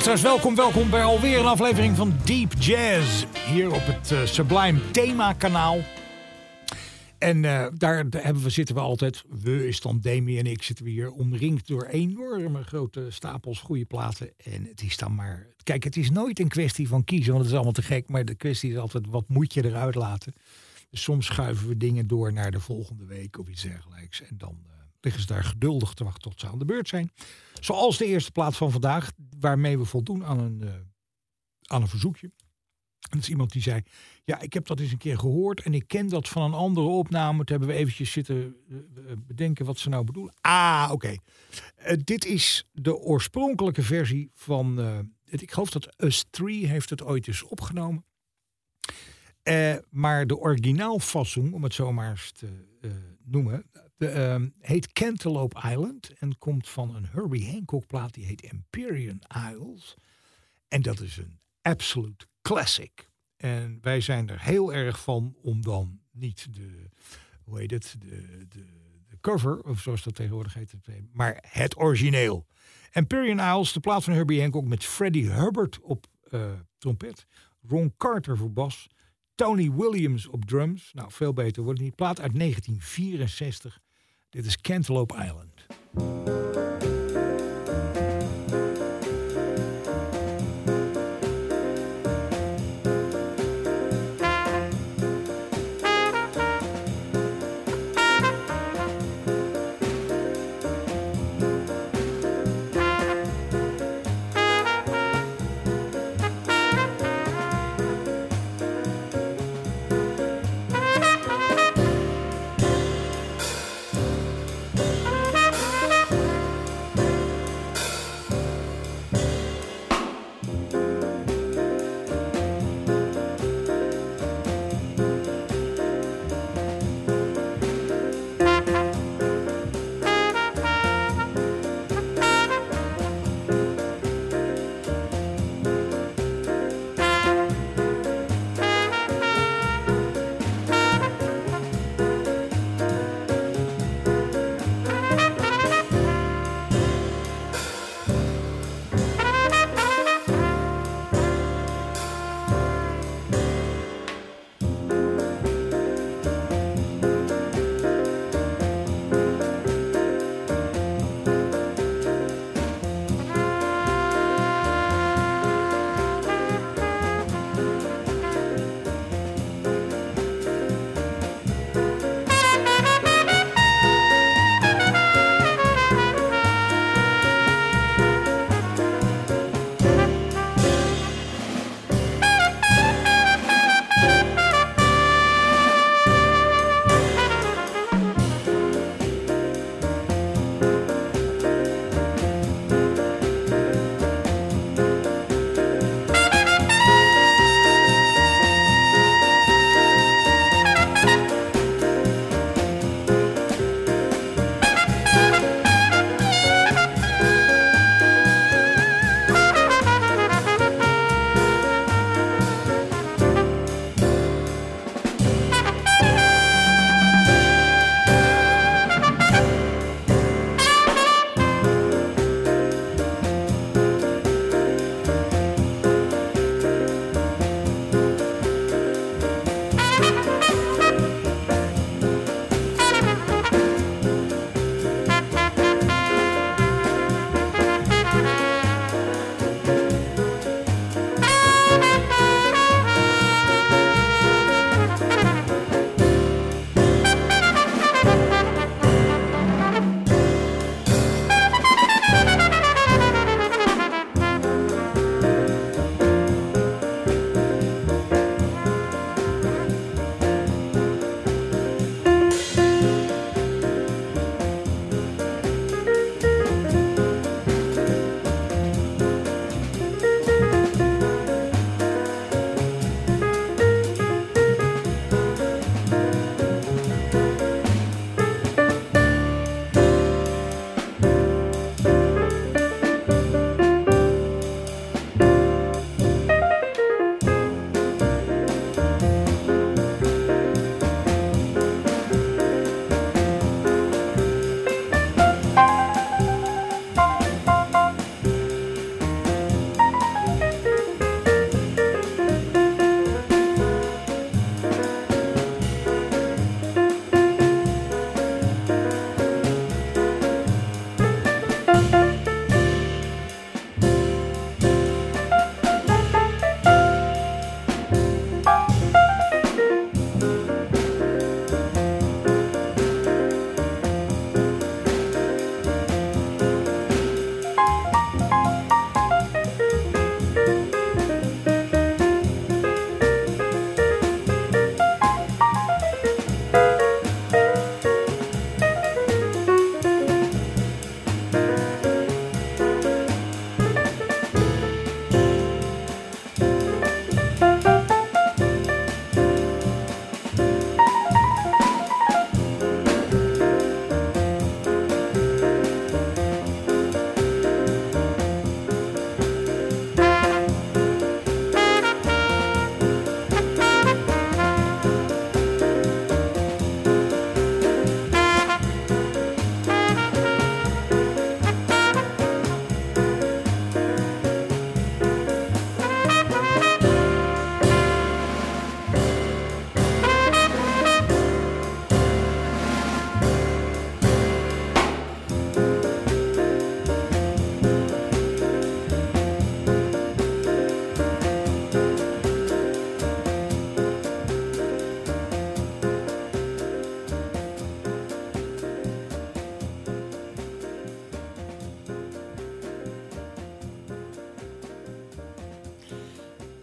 Luisteraars, welkom, welkom bij alweer een aflevering van Deep Jazz. Hier op het eh, Sublime Thema kanaal. En eh, daar hebben we, zitten we altijd, we is dan Demi en ik, zitten we hier omringd door enorme grote stapels goede platen. En het is dan maar, kijk, het is nooit een kwestie van kiezen, want het is allemaal te gek. Maar de kwestie is altijd, wat moet je eruit laten? Dus soms schuiven we dingen door naar de volgende week of iets dergelijks. En dan eh, liggen ze daar geduldig te wachten tot ze aan de beurt zijn. Zoals de eerste plaat van vandaag, waarmee we voldoen aan een, eh, aan een verzoekje. En dat is iemand die zei, ja, ik heb dat eens een keer gehoord en ik ken dat van een andere opname. Toen hebben we eventjes zitten eh, eh, bedenken wat ze nou bedoelen. Ah, oké. Dit is de oorspronkelijke versie van, ik geloof dat Us 3 heeft het ooit eens opgenomen. Maar de originaalfassung, om het zo maar eens te noemen, de, ehm, heet Cantaloupe Island en komt van een Herbie Hancock plaat die heet Empyrean Isles. En dat is een absolute classic. En wij zijn er heel erg van om dan niet de, hoe heet het, de, de, de cover, of zoals dat tegenwoordig heet, maar het origineel. Empyrean Isles, de plaat van Herbie Hancock met Freddie Hubbard op eh, trompet, Ron Carter voor bas, Tony Williams op drums. Nou, veel beter wordt het niet. Plaat uit 1964. Dit is Cantaloupe Island.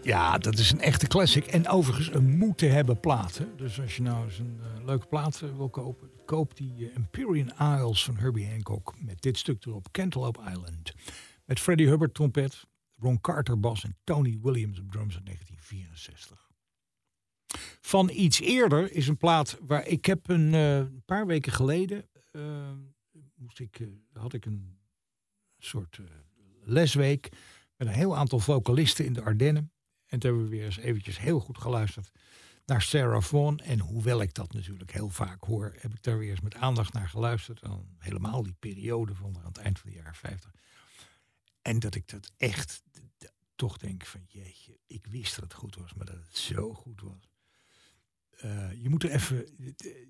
Ja, dat is een echte classic. En overigens een moeten hebben plaat. Dus als je nou eens een eh, leuke plaat eh, wil kopen, koop die Empyrean Isles van Herbie Hancock. Met dit stuk erop, Cantaloupe Island. Met Freddie Hubbard trompet, Ron Carter bas en Tony Williams op drums uit 1964. Van iets eerder is een plaat waar ik heb een paar weken geleden moest ik, had ik een soort lesweek met een heel aantal vocalisten in de Ardennen. En toen hebben we weer eens eventjes heel goed geluisterd naar Sarah Vaughan. En hoewel ik dat natuurlijk heel vaak hoor, heb ik daar weer eens met aandacht naar geluisterd. Helemaal die periode van aan het eind van de jaren 50. En dat ik dat echt toch denk van jeetje, ik wist dat het goed was, maar dat het zo goed was. Eh, je moet er even,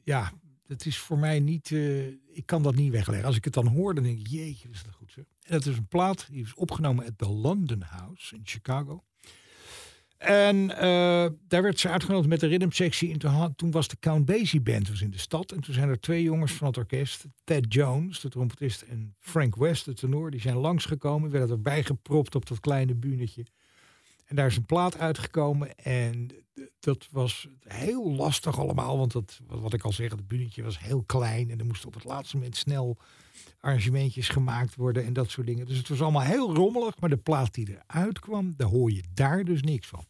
ja, dat is voor mij niet, eh, ik kan dat niet wegleggen. Als ik het dan hoor, dan denk ik, jeetje, is dat goed zo. En dat is een plaat die is opgenomen at the London House in Chicago. En eh, daar werd ze uitgenodigd met de rhythmsectie. En toen, was de Count Basie Band was in de stad. En toen zijn er twee jongens van het orkest. Ted Jones, de trompetist, en Frank West, de tenor. Die zijn langsgekomen, werden erbij gepropt op dat kleine bunetje. En daar is een plaat uitgekomen. En dat was heel lastig allemaal. Want dat, wat ik al zeg, het bunetje was heel klein. En er moesten op het laatste moment snel arrangementjes gemaakt worden. En dat soort dingen. Dus het was allemaal heel rommelig. Maar de plaat die eruit kwam, daar hoor je daar dus niks van.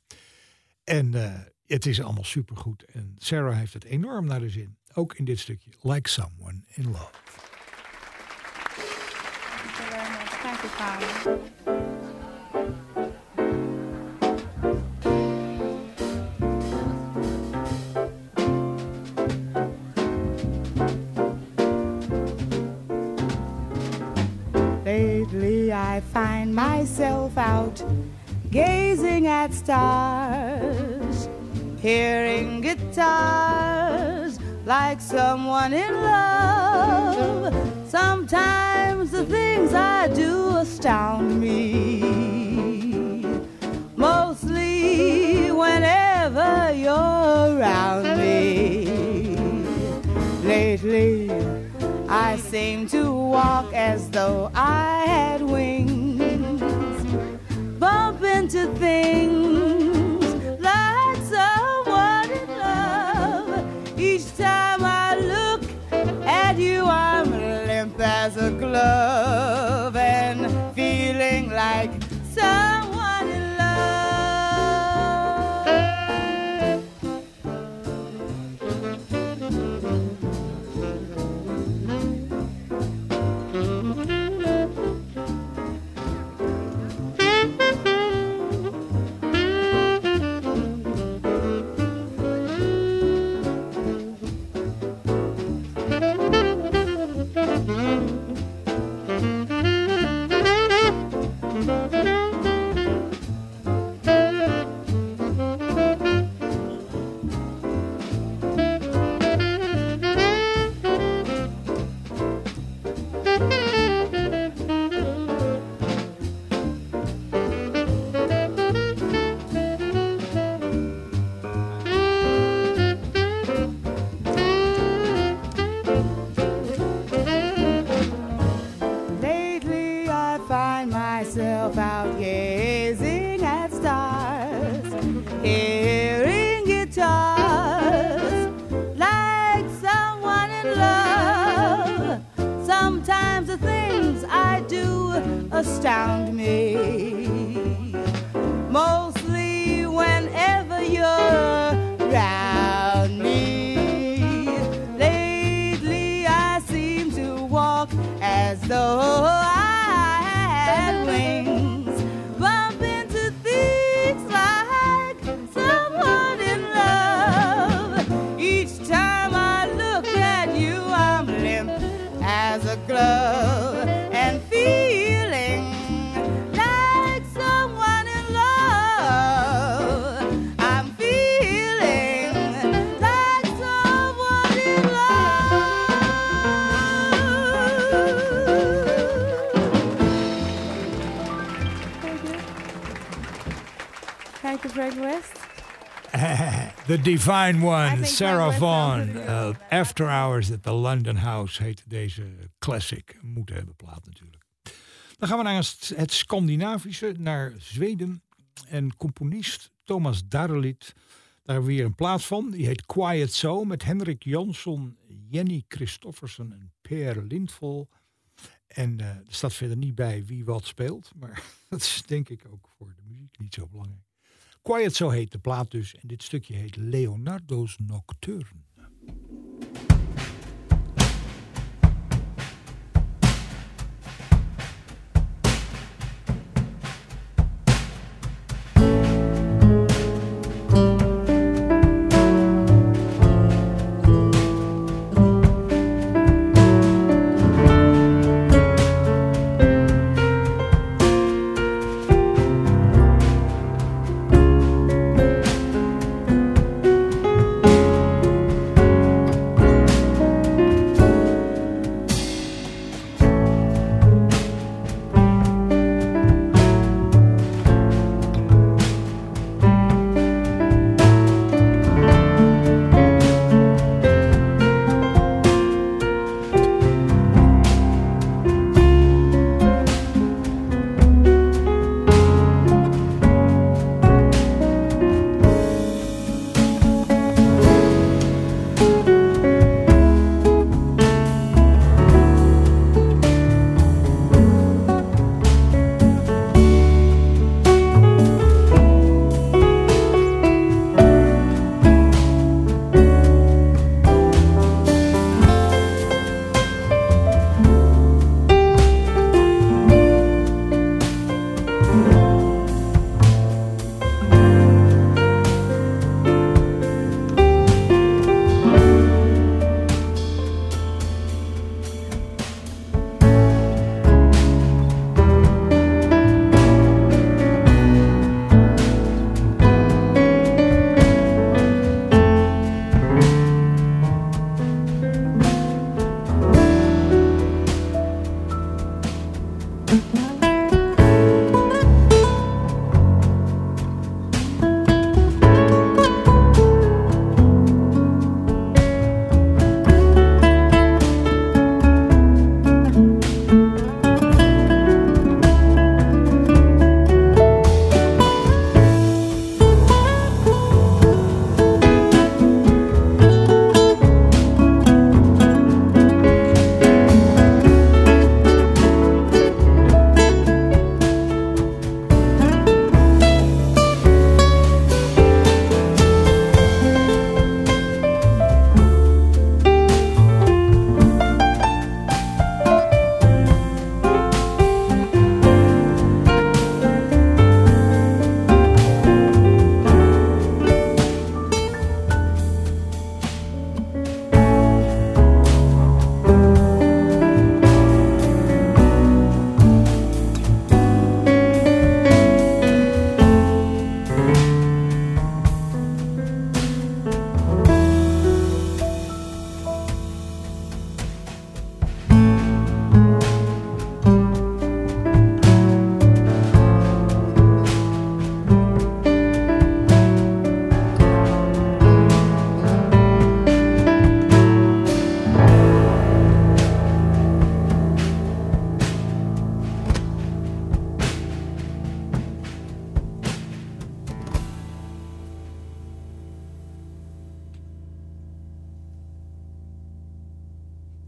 En eh, het is allemaal supergoed. En Sarah heeft het enorm naar de zin. Ook in dit stukje. Like Someone in Love. I find myself out gazing at stars, hearing guitars like someone in love. Sometimes the things I do astound me. Mostly whenever you're around me. Lately, I seem to walk as though I had a thing Divine One, Sarah Vaughan. Uh, After Hours at the London House heet deze classic. Moeten hebben plaat natuurlijk. Dan gaan we naar het, het Scandinavische, naar Zweden. En componist Thomas Darelit, daar hebben we weer een plaats van. Die heet Quiet So met Hendrik Jansson, Jenny Christoffersen en Per Lindvol. En eh, er staat verder niet bij wie wat speelt. Maar dat is denk ik ook voor de muziek niet zo belangrijk. Quiet So heet de plaat dus. En dit stukje heet Leonardo's Nocturne.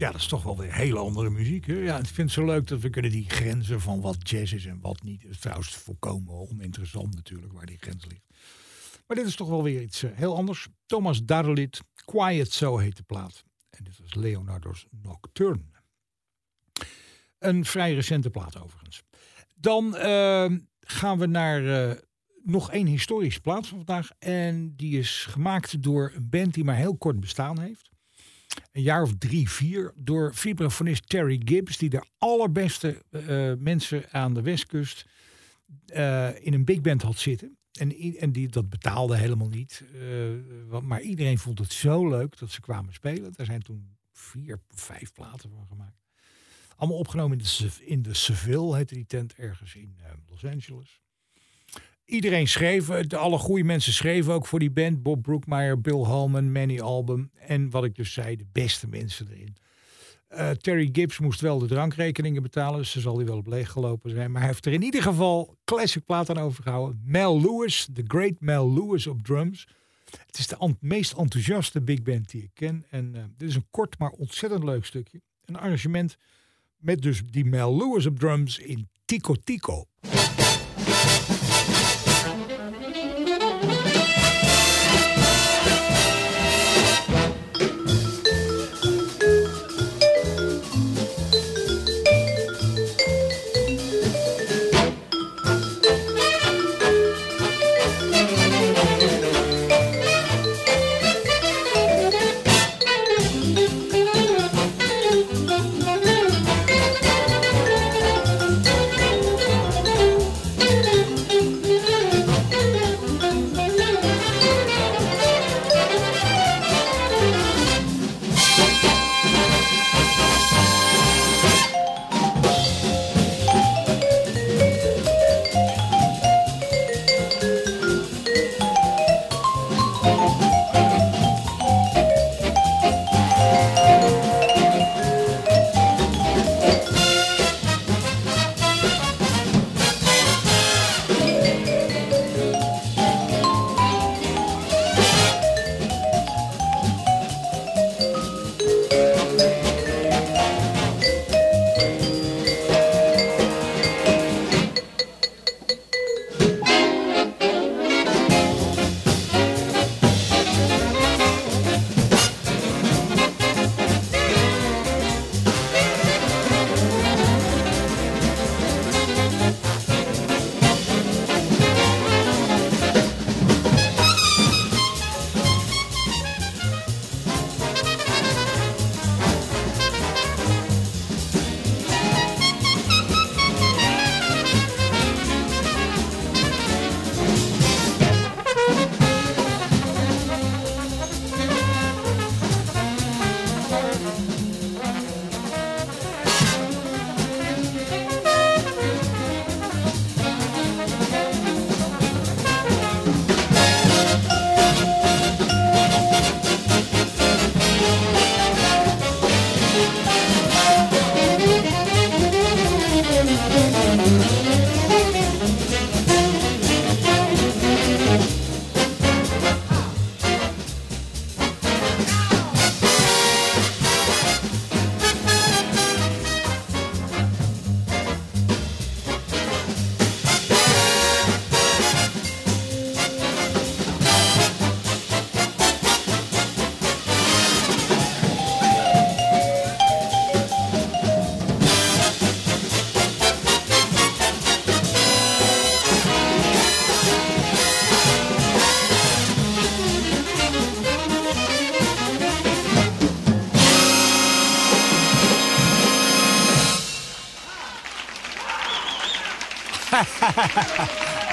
Ja, dat is toch wel weer hele andere muziek. Hè? Ja, ik vind het zo leuk dat we kunnen die grenzen van wat jazz is en wat niet. Het is trouwens volkomen oninteressant natuurlijk waar die grens ligt. Maar dit is toch wel weer iets eh, heel anders. Thomas Darelit, Quiet So heet de plaat. En dit was Leonardo's Nocturne. Een vrij recente plaat overigens. Dan eh, gaan we naar eh, nog één historische plaat van vandaag. En die is gemaakt door een band die maar heel kort bestaan heeft. Een jaar of drie, vier. Door vibrafonist Terry Gibbs. Die de allerbeste eh, mensen aan de westkust eh, in een big band had zitten. En, en die, dat betaalde helemaal niet. eh, maar iedereen vond het zo leuk dat ze kwamen spelen. Er zijn toen vier, vijf platen van gemaakt. Allemaal opgenomen in de, in de Seville, heette die tent, ergens in eh, Los Angeles. Iedereen schreef, eh, de, alle goede mensen schreven ook voor die band. Bob Brookmeyer, Bill Holman, Manny Album. En wat ik dus zei, de beste mensen erin. Eh, Terry Gibbs moest wel de drankrekeningen betalen, dus ze zal hij wel op leeg gelopen zijn. Maar hij heeft er in ieder geval classic plaat aan overgehouden. Mel Lewis, the great Mel Lewis op drums. Het is de meest enthousiaste big band die ik ken. En eh, dit is een kort maar ontzettend leuk stukje. Een arrangement met dus die Mel Lewis op drums in Tico Tico.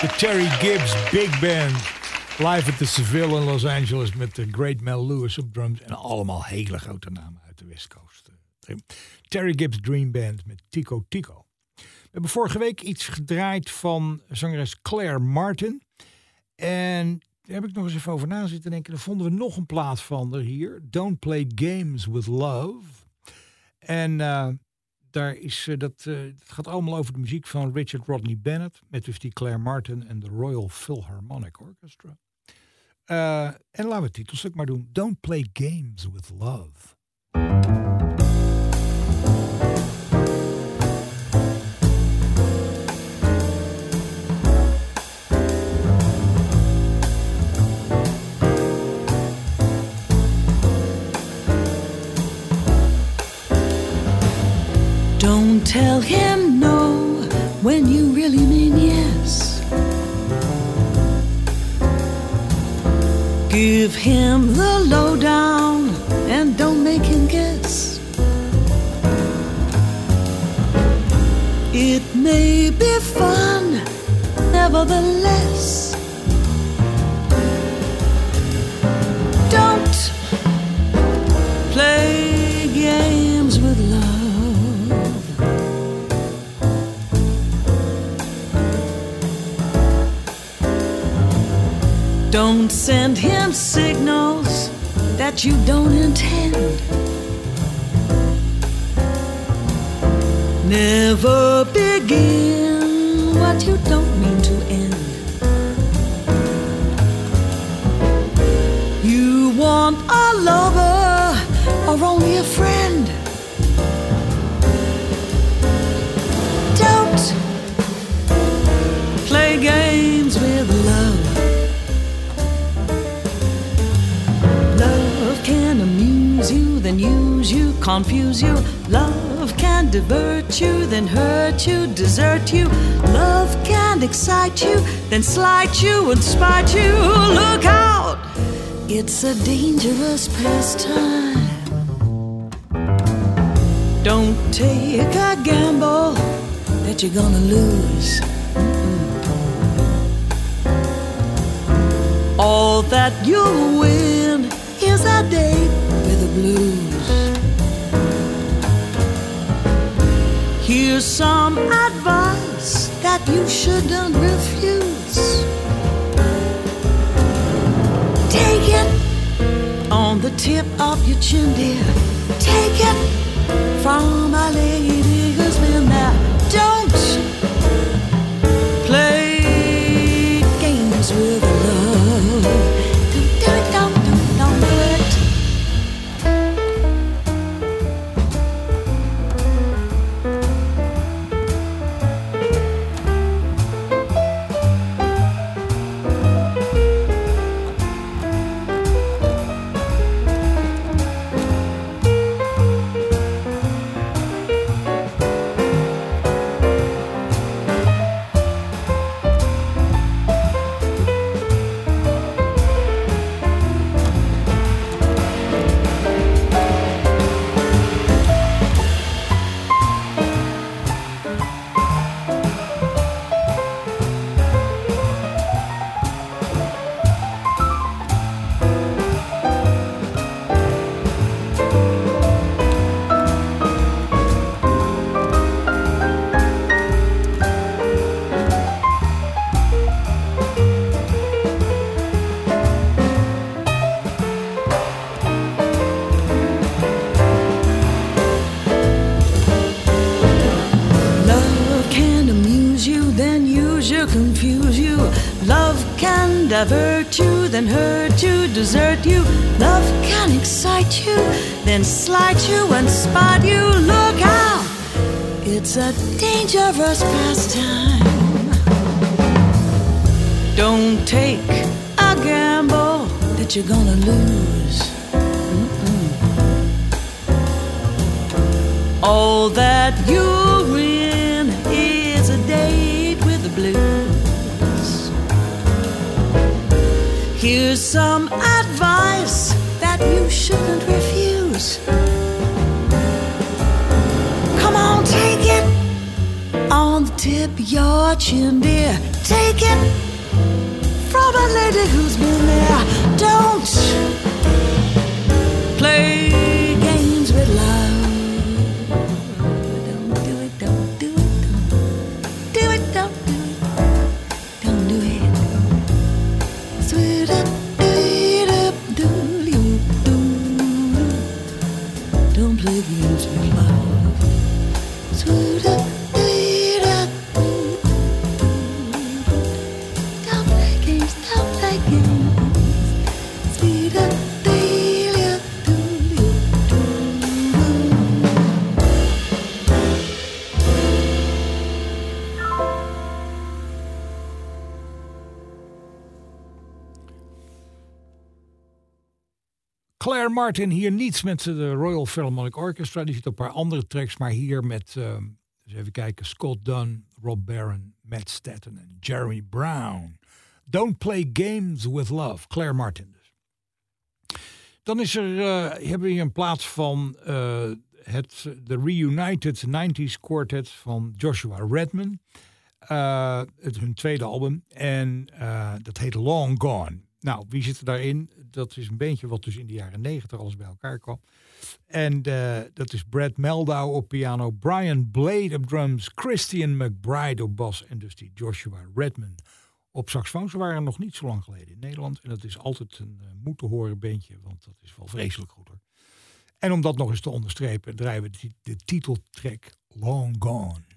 De Terry Gibbs Big Band. Live at the Seville in Los Angeles met de Great Mel Lewis op drums. En allemaal hele grote namen uit de West Coast. Terry Gibbs Dream Band met Tico Tico. We hebben vorige week iets gedraaid van zangeres Claire Martin. En daar heb ik nog eens even over na zitten denken. Dan vonden we nog een plaat van er hier. Don't Play Games with Love. En eh, daar is, eh, dat, eh, het gaat allemaal over de muziek van Richard Rodney Bennett. Met dus Claire Martin en de Royal Philharmonic Orchestra. Eh, en laten we het titelstuk maar doen. Don't Play Games with Love. Don't tell him no when you really mean yes. Give him the lowdown and don't make him guess. It may be fun, nevertheless. Don't send him signals that you don't intend. Never begin what you don't mean to end. You want a lover or only you, confuse you. Love can divert you, then hurt you, desert you. Love can excite you, then slight you and spite you. Look out! It's a dangerous pastime. Don't take a gamble that you're gonna lose. All that you'll win is a date with the blues. Here's some advice that you shouldn't refuse. Take it on the tip of your chin, dear. Take it from a lady who's been there. Don't divert you, then hurt you, desert you. Love can excite you, then slight you and spite you. Look out! It's a dangerous pastime. Don't take a gamble that you're gonna lose. All that you some advice that you shouldn't refuse. Come on, take it on the tip of your chin, dear. Take it from a lady who's been there. Don't play Martin hier niet met de Royal Philharmonic Orchestra. Die zit op een paar andere tracks. Maar hier met, eh, eens even kijken, Scott Dunn, Rob Barron, Matt Statten en Jeremy Brown. Don't play games with love. Claire Martin dus. Dan is er, eh, hebben we hier een plaats van eh, het, de Reunited 90s Quartet van Joshua Redman. Eh, het hun tweede album. En eh, dat heet Long Gone. Nou, wie zit er daarin? Dat is een beentje wat dus in de jaren negentig alles bij elkaar kwam. En eh, dat is Brad Meldau op piano, Brian Blade op drums, Christian McBride op bas en dus die Joshua Redman op saxofoon. Ze waren nog niet zo lang geleden in Nederland. En dat is altijd een eh, moeten horen beentje, want dat is wel vreselijk goed hoor. En om dat nog eens te onderstrepen, draaien we de, de titeltrack Long Gone.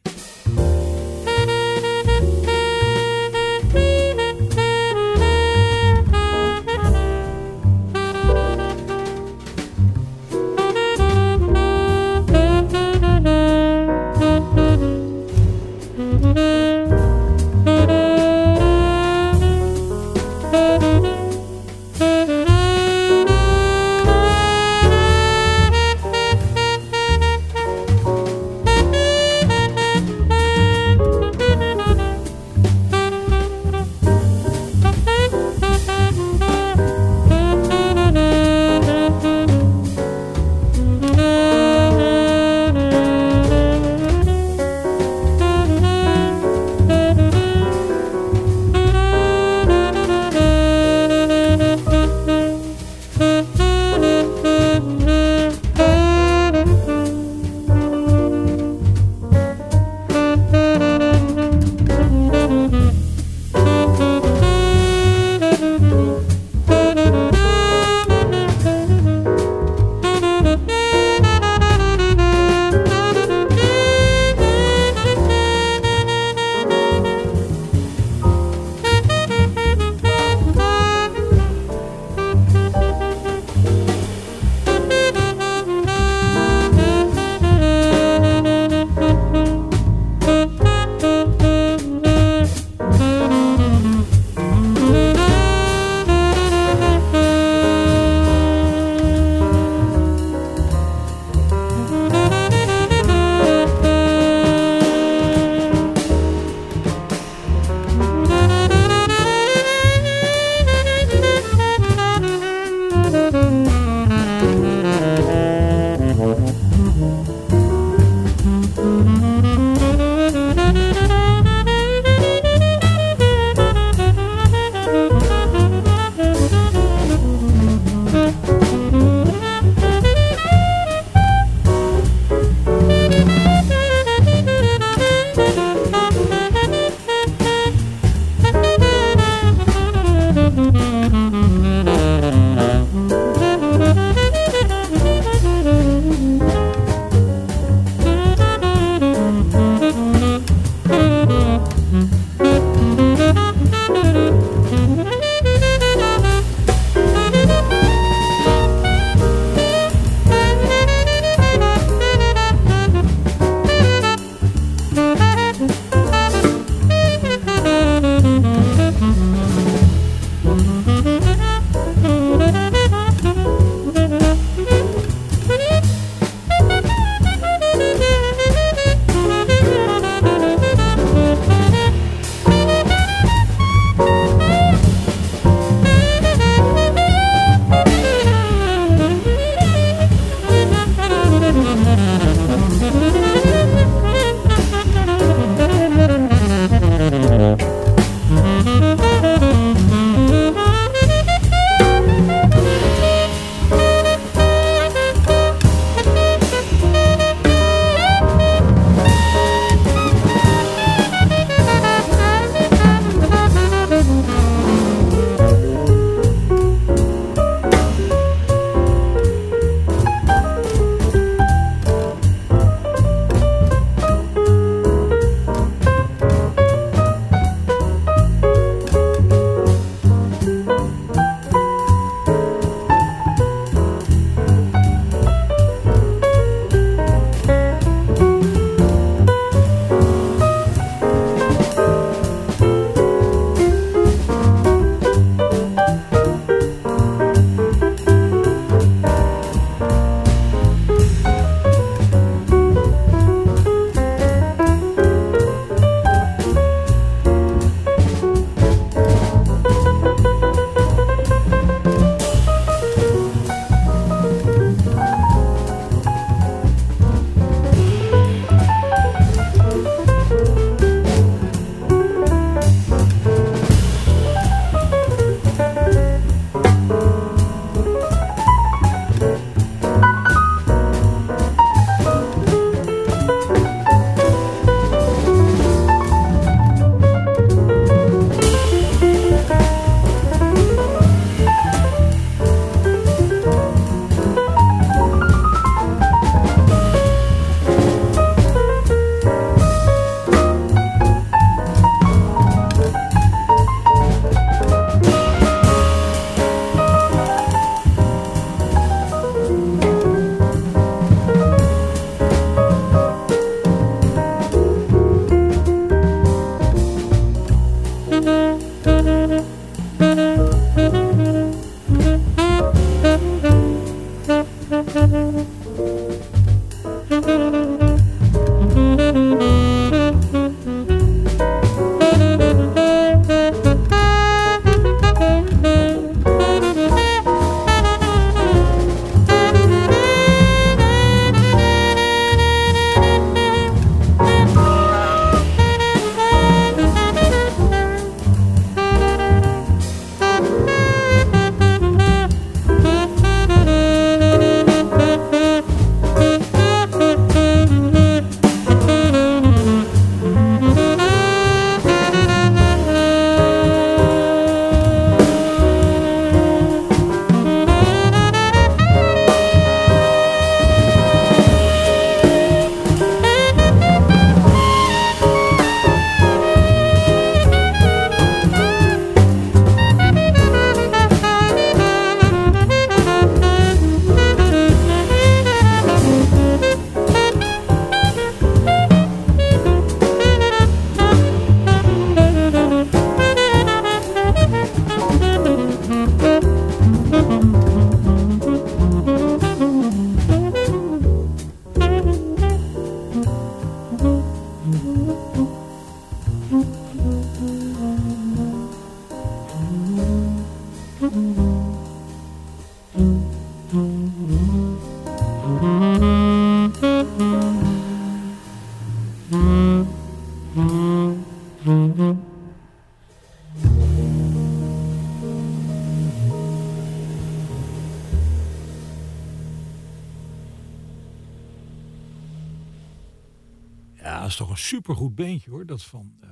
Supergoed beentje hoor, dat van eh,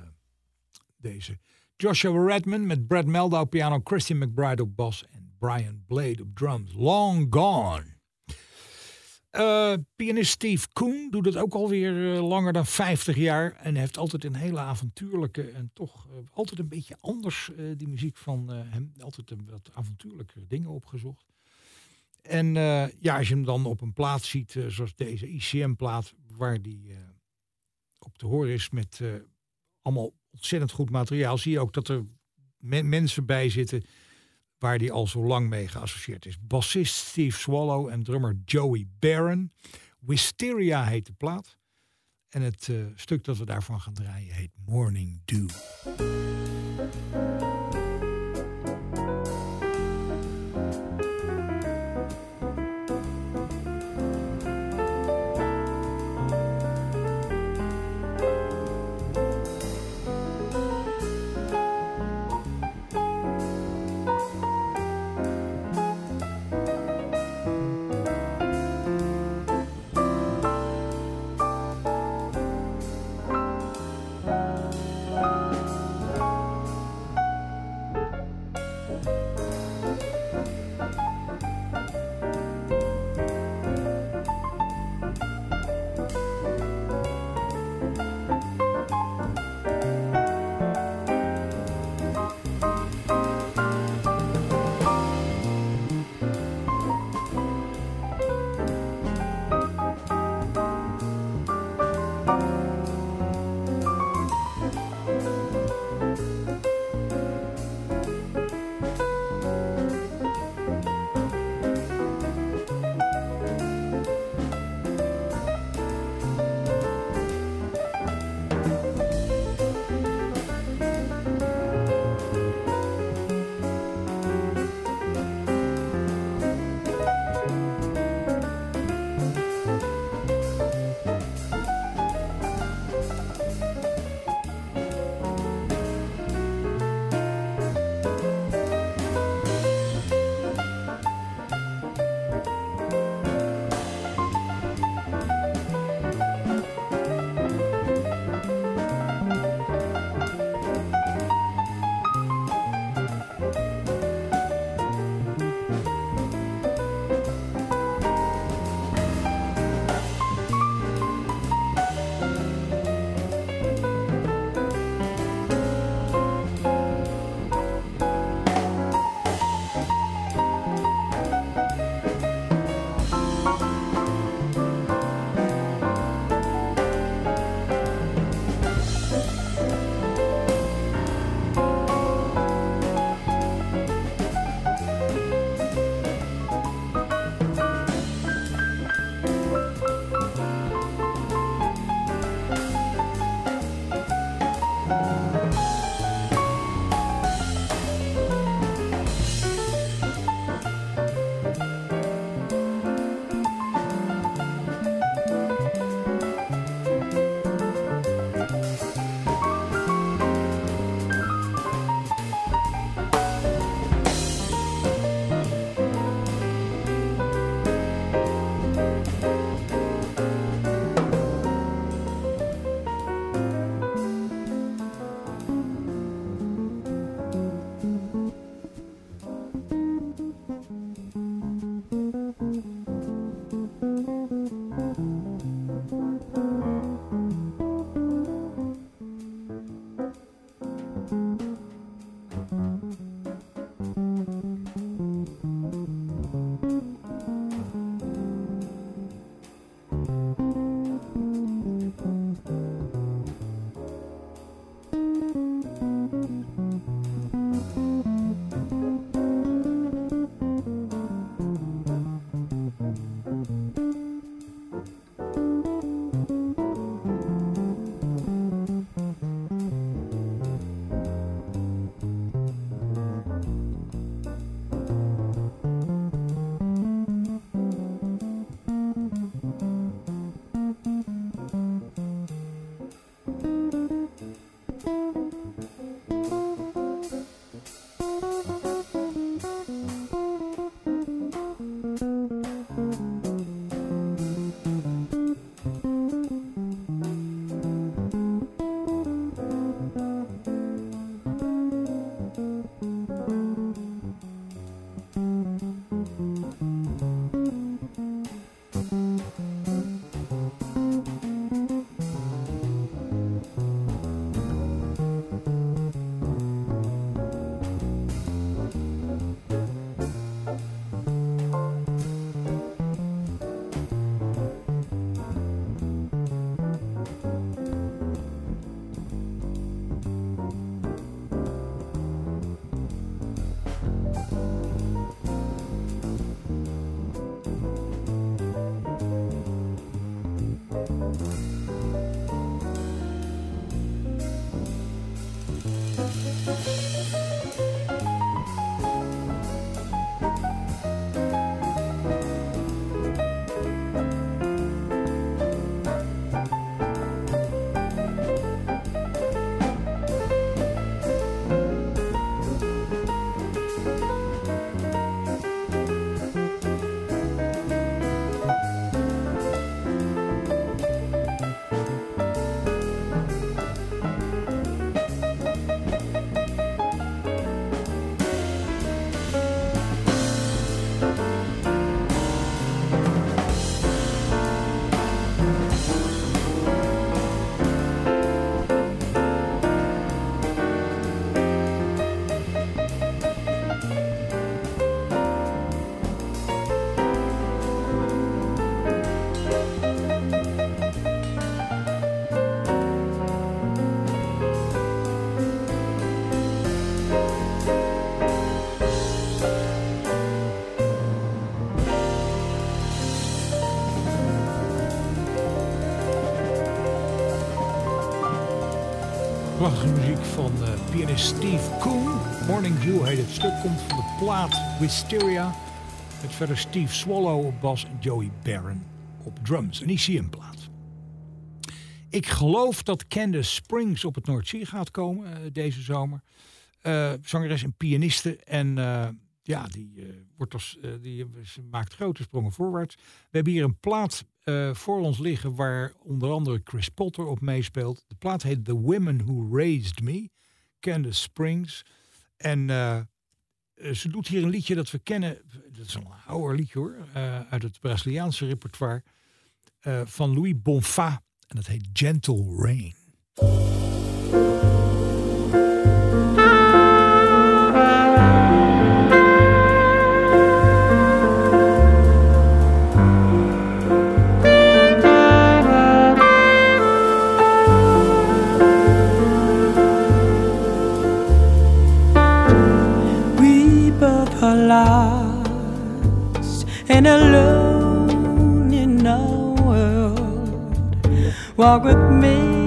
deze. Joshua Redman met Brad Meldau piano, Christian McBride op bas en Brian Blade op drums. Long Gone. Eh, pianist Steve Koen doet het ook alweer eh, langer dan 50 jaar. En heeft altijd een hele avontuurlijke en toch altijd een beetje anders die muziek van hem. Altijd een wat avontuurlijke dingen opgezocht. En ja, als je hem dan op een plaat ziet, zoals deze ICM-plaat, waar die op te horen is met eh, allemaal ontzettend goed materiaal, zie je ook dat er men- mensen bij zitten waar die al zo lang mee geassocieerd is. Bassist Steve Swallow en drummer Joey Barron. Wisteria heet de plaat. En het eh, stuk dat we daarvan gaan draaien heet Morning Dew. Prachtige muziek van eh, pianist Steve Koon. Morning Dew heet het stuk. Komt van de plaat Wisteria. Met verder Steve Swallow op bas en Joey Barron op drums. Een ICM-plaat. Ik geloof dat Candace Springs op het Noordzee gaat komen eh, deze zomer. Eh, zangeres en pianiste. En ja, die, eh, wordt als, eh, die ze maakt grote sprongen voorwaarts. We hebben hier een plaat eh, voor ons liggen waar onder andere Chris Potter op meespeelt. De plaat heet The Women Who Raised Me. Candace Springs. En eh, eh, ze doet hier een liedje dat we kennen. Dat is een ouder liedje hoor. eh, uit het Braziliaanse repertoire. eh, van Louis Bonfa. En dat heet Gentle Rain. And alone in our world. Walk with me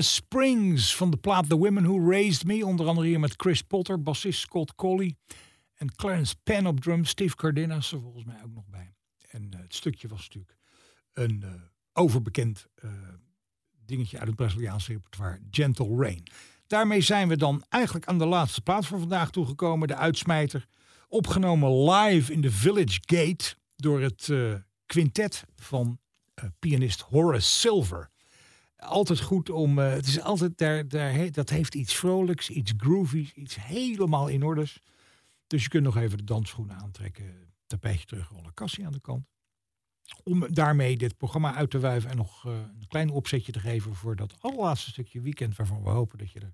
Springs van de plaat The Women Who Raised Me. Onder andere hier met Chris Potter, bassist Scott Colley. En Clarence Penn op drums, Steve Cardenas er volgens mij ook nog bij. En eh, het stukje was natuurlijk een eh, overbekend eh, dingetje uit het Braziliaanse repertoire, Gentle Rain. Daarmee zijn we dan eigenlijk aan de laatste plaats voor vandaag toegekomen. De uitsmijter. Opgenomen live in de Village Gate door het quintet van pianist Horace Silver. Altijd goed om. eh, het is altijd daar, daar, dat heeft iets vrolijks, iets groovies, iets helemaal in orde. Dus je kunt nog even de dansschoenen aantrekken, tapijtje terugrollen, kassie aan de kant. Om daarmee dit programma uit te wuiven en nog eh, een klein opzetje te geven voor dat allerlaatste stukje weekend. Waarvan we hopen dat je er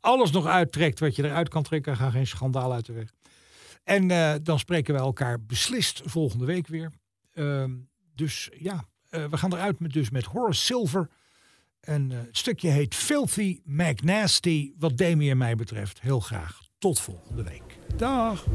alles nog uittrekt wat je eruit kan trekken. Ga geen schandaal uit de weg. En eh, dan spreken we elkaar beslist volgende week weer. Ehm, dus ja, we gaan eruit met, dus met Horace Silver. En eh, het stukje heet Filthy McNasty. Wat Demi en mij betreft. Heel graag. Tot volgende week. Dag.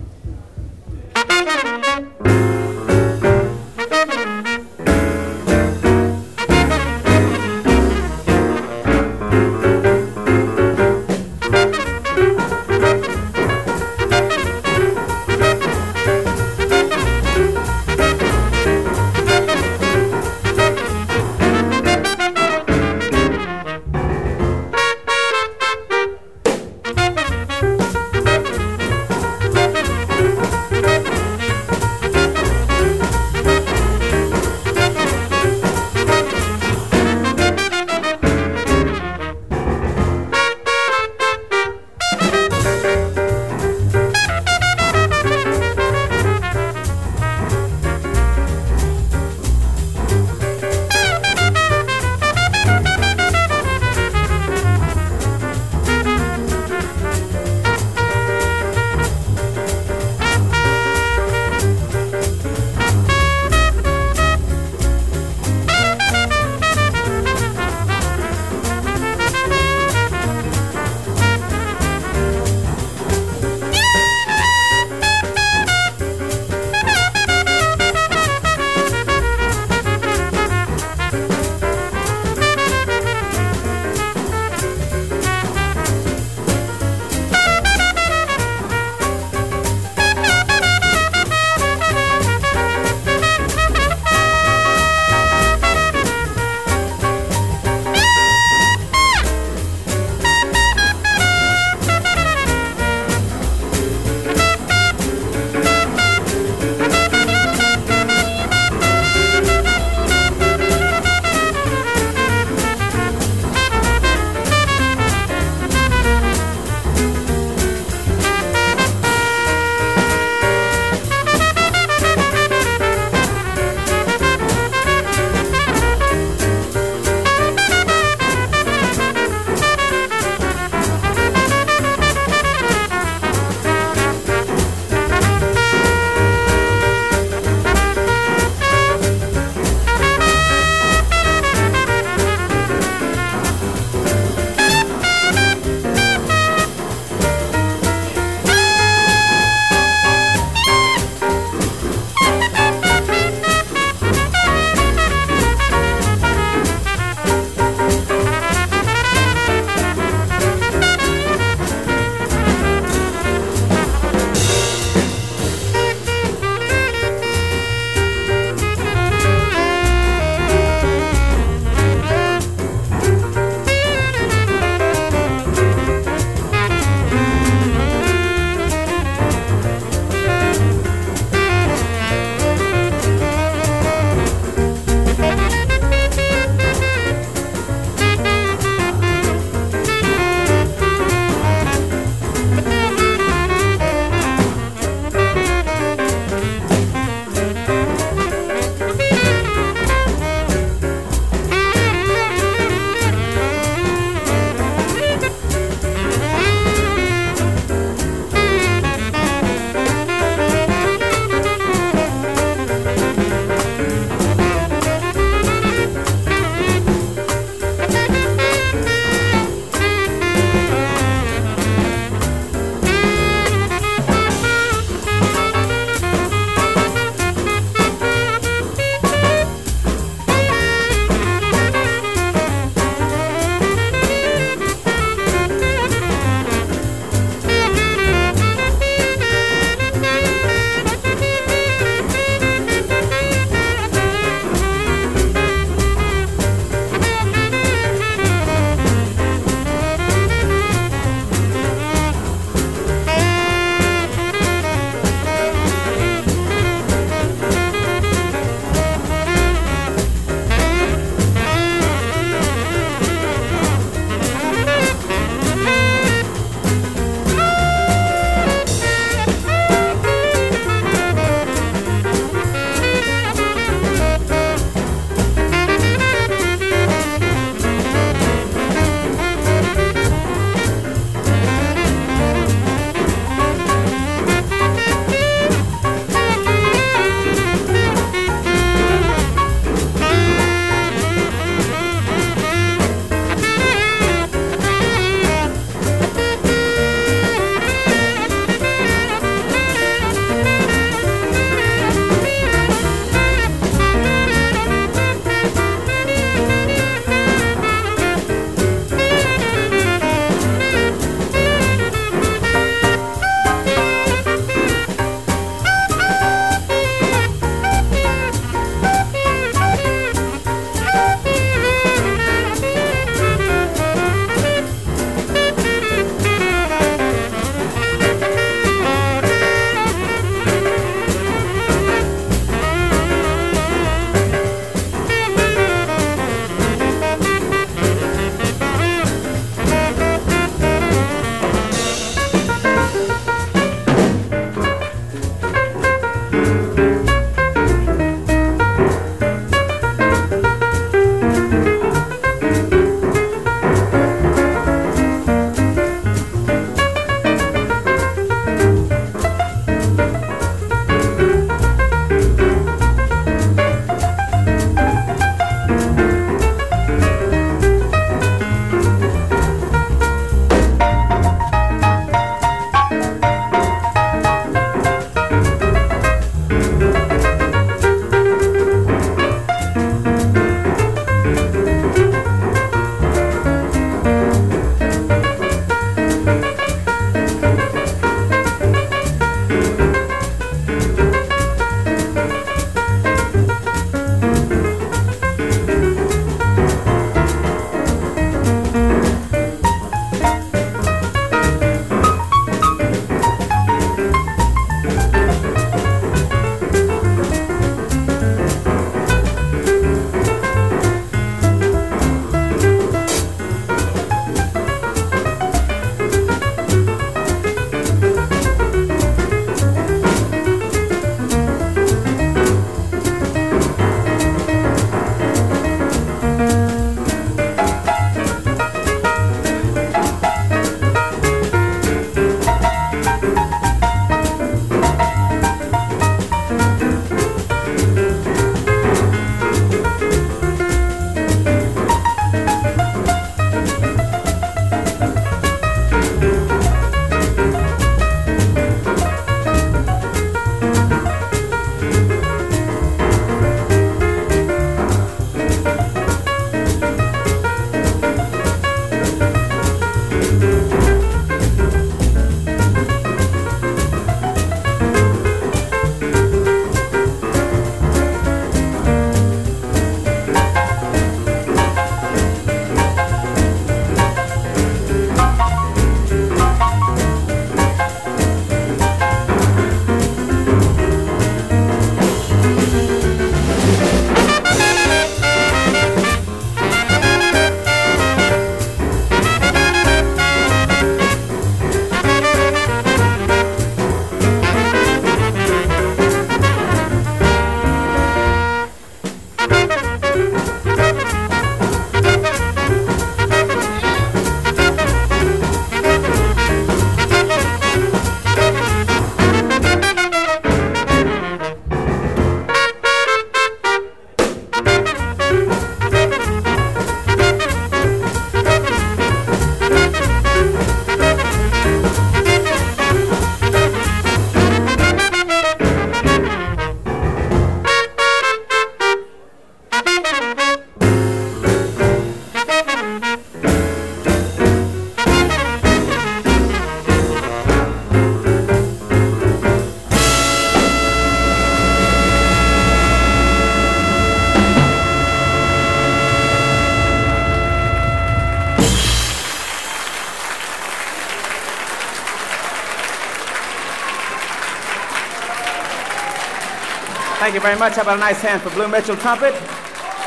Very much. How about a nice hand for Blue Mitchell trumpet,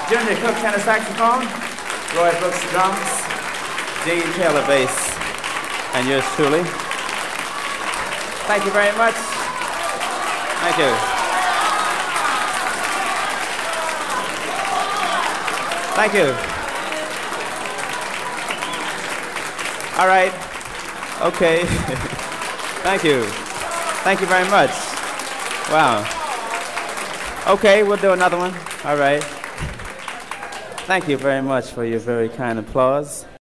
Junior Cook tenor saxophone, Roy Brooks drums, Dean Taylor bass, and yours truly. Thank you very much. Thank you. Thank you. All right. Okay. Thank you. Thank you very much. Wow. Okay, we'll do another one. All right. Thank you very much for your very kind applause.